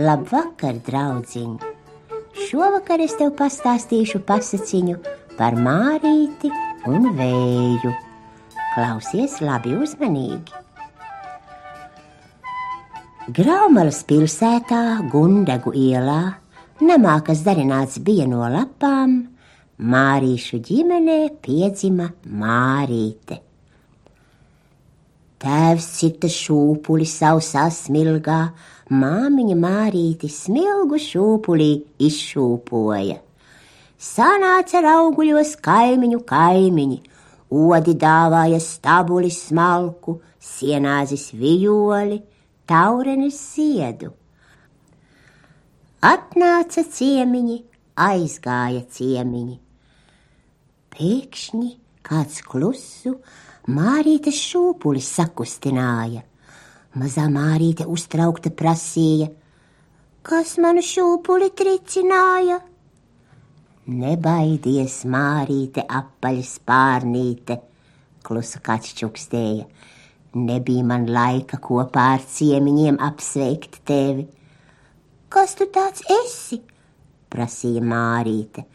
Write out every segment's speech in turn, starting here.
Labvakar, draugiņ! Šovakar es tev pastāstīšu pasakiņu par Mārīti un Vēju. Klausies labi uzmanīgi! Graumalas pilsētā, Gundegu ielā, namā, kas darināts bija no lapām, Mārīšu ģimenē piedzima Mārīte. Tēvs cita šūpuli sausā smilgā, māmiņa Mārīti smilgu šūpulī izšūpoja. Sanāca auguļos kaimiņu kaimiņi, odi dāvāja stabuli smalku, sienāzis vijoli, taurenis ziedu. Atnāca ciemiņi, aizgāja ciemiņi Pēkšņi kāds klusu Mārītes šūpulis sakustināja. Mazā Mārīte uztraukta prasīja: Kas manu šūpuli tricināja? Nebaidies, Mārīte, apaļa spārnīte, klusa kāds čukstēja. Nebija man laika kopā ar ciemiņiem apsveikt tevi. Kas tu tāds esi? prasīja Mārīte.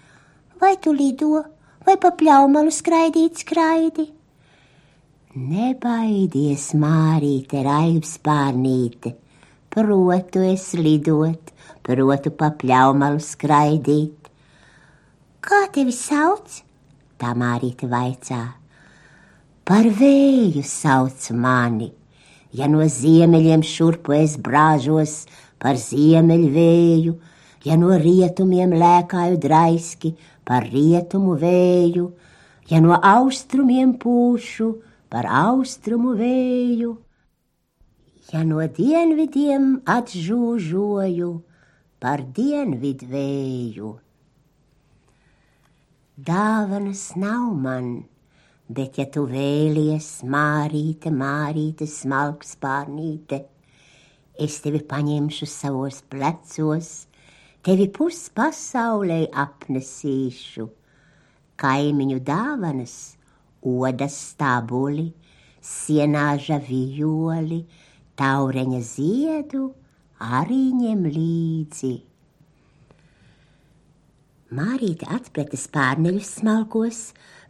Vai tu lido? Vai pa pļaumalu skraidīt skraidi. Nebaidies, Mārīte, raibspārnīte, protu es lidot, protu pa pļaumalu skraidīt. Kā tevi sauc? Tā Mārīte vaicā. Par vēju sauc mani, ja no ziemeļiem šurpu es brāžos par ziemeļvēju, ja no rietumiem lēkāju draiski, par rietumu vēju, ja no austrumiem pūšu par austrumu vēju, ja no dienvidiem atžūžoju par dienvidu vēju. Dāvanas nav man, bet ja tu vēlies, mārīte, mārīte, smalks pārnīte, es tevi paņemšu savos plecos, tevi puspasaulē apnesīšu, kaimiņu dāvanas, odas stābuli, sienāža vijoli, taureņa ziedu arī ņem līdzi. Mārīte atpleta spārneļus smalkos,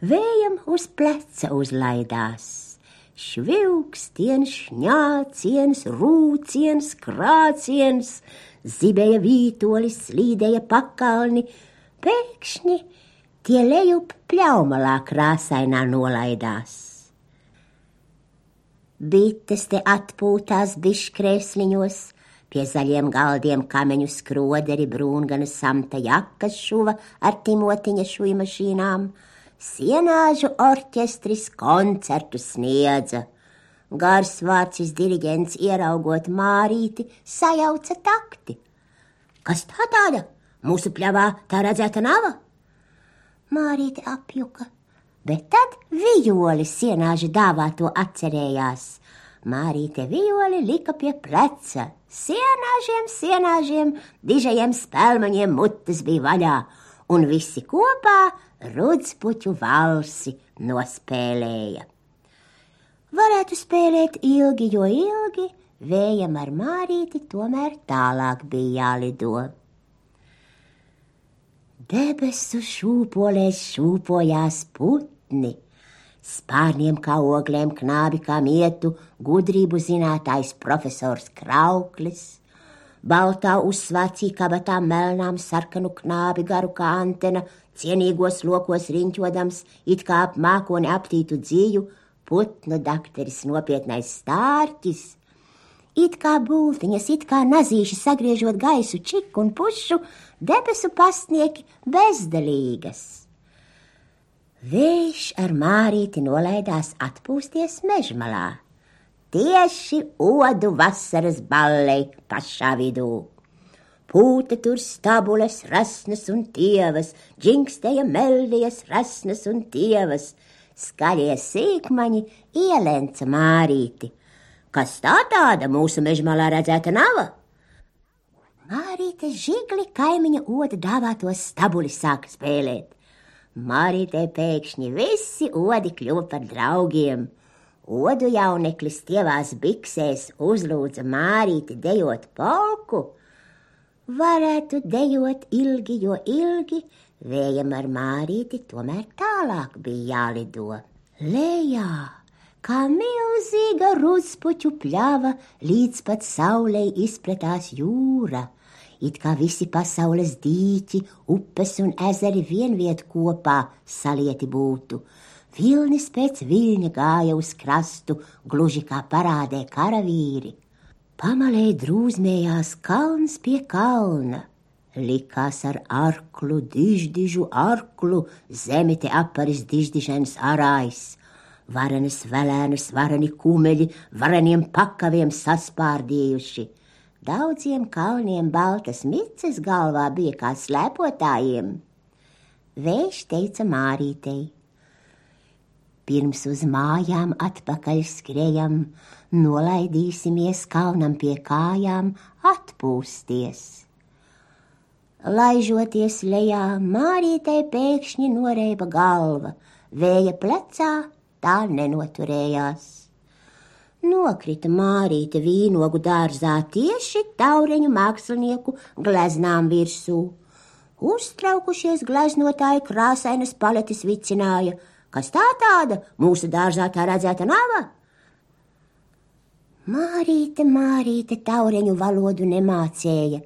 vējam uz pleca uzlaidās. Švilkstiens, šņāciens, rūciens, krāciens, zibēja vītoli, slīdēja pakalni, pēkšņi tie lejup pļaumalā krāsainā nolaidās. Bites te atpūtās biškrēsliņos, pie zaļiem galdiem kameņu skroderi brūngana samta jakas šuva ar timotiņa šuja mašīnām, sienāžu orķestris koncertu sniedza Gars vācis diriģents ieraugot mārīti, sajauca takti. Kas tā tāda? Mūsu pļavā tā redzēta nav? Mārīte apjuka, bet tad vijoli sienāži dāvā to atcerējās. Mārīte vijoli lika pie pleca. Sienāžiem, sienāžiem, dižajiem spēlmaņiem mutes bija vaļā, un visi kopā rudspuķu valsi nospēlēja. Varētu spēlēt ilgi, jo ilgi vējam ar mārīti tomēr tālāk bija jālido. Debesu šūpolēs šūpojās putni, spārniem kā oglēm knābi kā mietu, gudrību zinātājs profesors Krauklis, baltā uzsvācī kabatā melnām sarkanu knābi garu kā antena, cienīgos lokos riņķodams, it kā ap mākoni aptītu dzīju, putnu dakteris nopietnais stārķis. It kā būtiņas, it kā nazīši sagriežot gaisu čiku un pušu, debesu pastnieki bezdelīgas. Vējš ar mārīti nolaidās atpūsties mežmalā, tieši odu vasaras ballei pašā vidū. Pūta tur stabules, rasnas un tievas, džingstēja meldijas, rasnas un tievas, skaļie sīkmaņi ielenca mārīti. Kas tā tāda mūsu mežmalā redzēta nav? Mārīte žigli kaimiņa oda dāvātos stabuli sāka spēlēt. Mārītei pēkšņi visi odi kļuva par draugiem. Odu jauneklis tievās biksēs uzlūdza Mārīti dejot polku. Varētu dejot ilgi, jo ilgi vējam ar Mārīti tomēr tālāk bija jālido. Lejā, kā milzīga ruzpuķu pļava, līdz pat saulei izpratās jūra it kā visi pasaules dīķi, upes un ezeri vienviet kopā salieti būtu. Vilnis pēc viļņa gāja uz krastu, gluži kā parādē karavīri. Pamalē drūzmējās kalns pie kalna. Likās ar arklu, diždižu arklu, zemi te aparis diždižens arājs. Varenes velēnas, vareni kumeļi, vareniem pakaviem saspārdījuši – Daudziem kalniem baltas mices galvā bija kā slēpotājiem. Vējš teica Mārītei: Pirms uz mājām atpakaļ skrejam, nolaidīsimies kalnam pie kājām, atpūsties. Laižoties lejā, Mārītei pēkšņi noreiba galva, vēja plecā tā nenoturējās. Nokrita Mārīte vīnogu dārzā tieši taureņu mākslinieku gleznām virsū. Uztraukušies gleznotāji krāsainas paletes vicināja, kas tā tāda mūsu dārzā tā redzēta nav. Mārīte, Mārīte taureņu valodu nemācēja.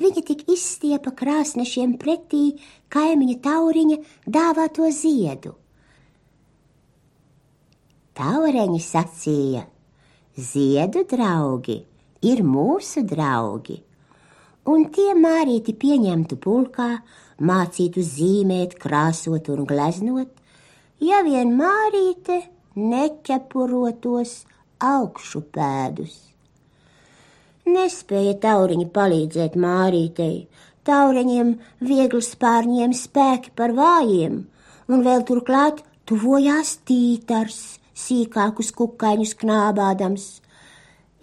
Viņa tik izstiepa krāsnešiem pretī kaimiņa tauriņa dāvāto ziedu. Taureņi sacīja – Ziedu draugi ir mūsu draugi, un tie mārīti pieņemtu pulkā, mācītu zīmēt, krāsot un gleznot, ja vien mārīte neķepurotos augšu pēdus. Nespēja tauriņi palīdzēt mārītei, tauriņiem viegli spārņiem spēki par vājiem, un vēl turklāt tuvojās tītars – sīkākus kukaiņus knābādams.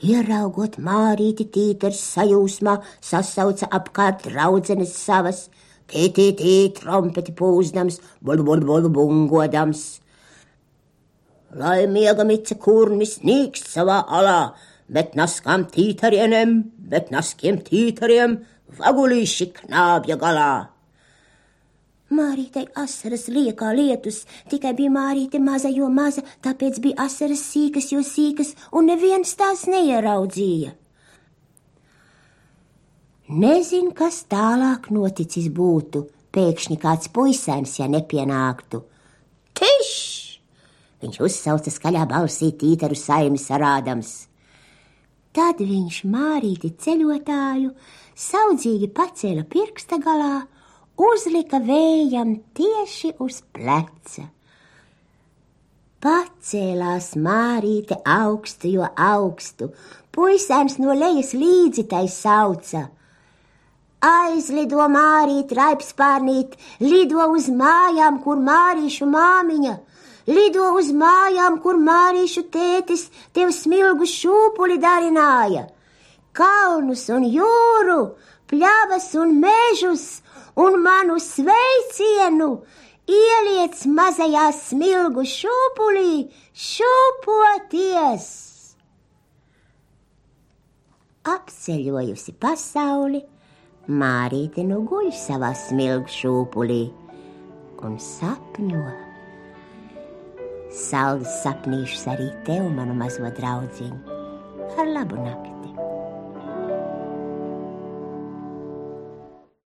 Ieraugot mārīti tīters sajūsmā, sasauca apkārt draudzenes savas, tī, tī, trompeti pūzdams, bolu, bungodams. Lai miega mice kurmis nīkst savā alā, bet naskām tītarieniem, bet naskiem tītariem vagulīši knābja galā. Mārītei asaras liekā lietus, tikai bija mārīte maza, jo maza, tāpēc bija asaras sīkas, jo sīkas, un neviens tās neieraudzīja. Nezinu, kas tālāk noticis būtu, pēkšņi kāds puisēns, ja nepienāktu. Tišs! Viņš uzsauca skaļā balsī tīteru saimi sarādams. Tad viņš mārīti ceļotāju saudzīgi pacēla pirksta galā uzlika vējam tieši uz pleca. Pacēlās mārīte augstu, jo augstu, puisēns no lejas līdzi tai sauca. Aizlido mārīt, raipspārnīt, lido uz mājām, kur mārīšu māmiņa, lido uz mājām, kur mārīšu tētis tev smilgu šūpuli darināja. Kalnus un jūru, pļavas un mežus, un manu sveicienu ieliec mazajā smilgu šūpulī, šūpoties. Apceļojusi pasauli, Mārīte nu guļ savā smilgu šūpulī un sapņo. Saldus sapnīšus arī tev, manu mazo draudziņu, ar labu nakti!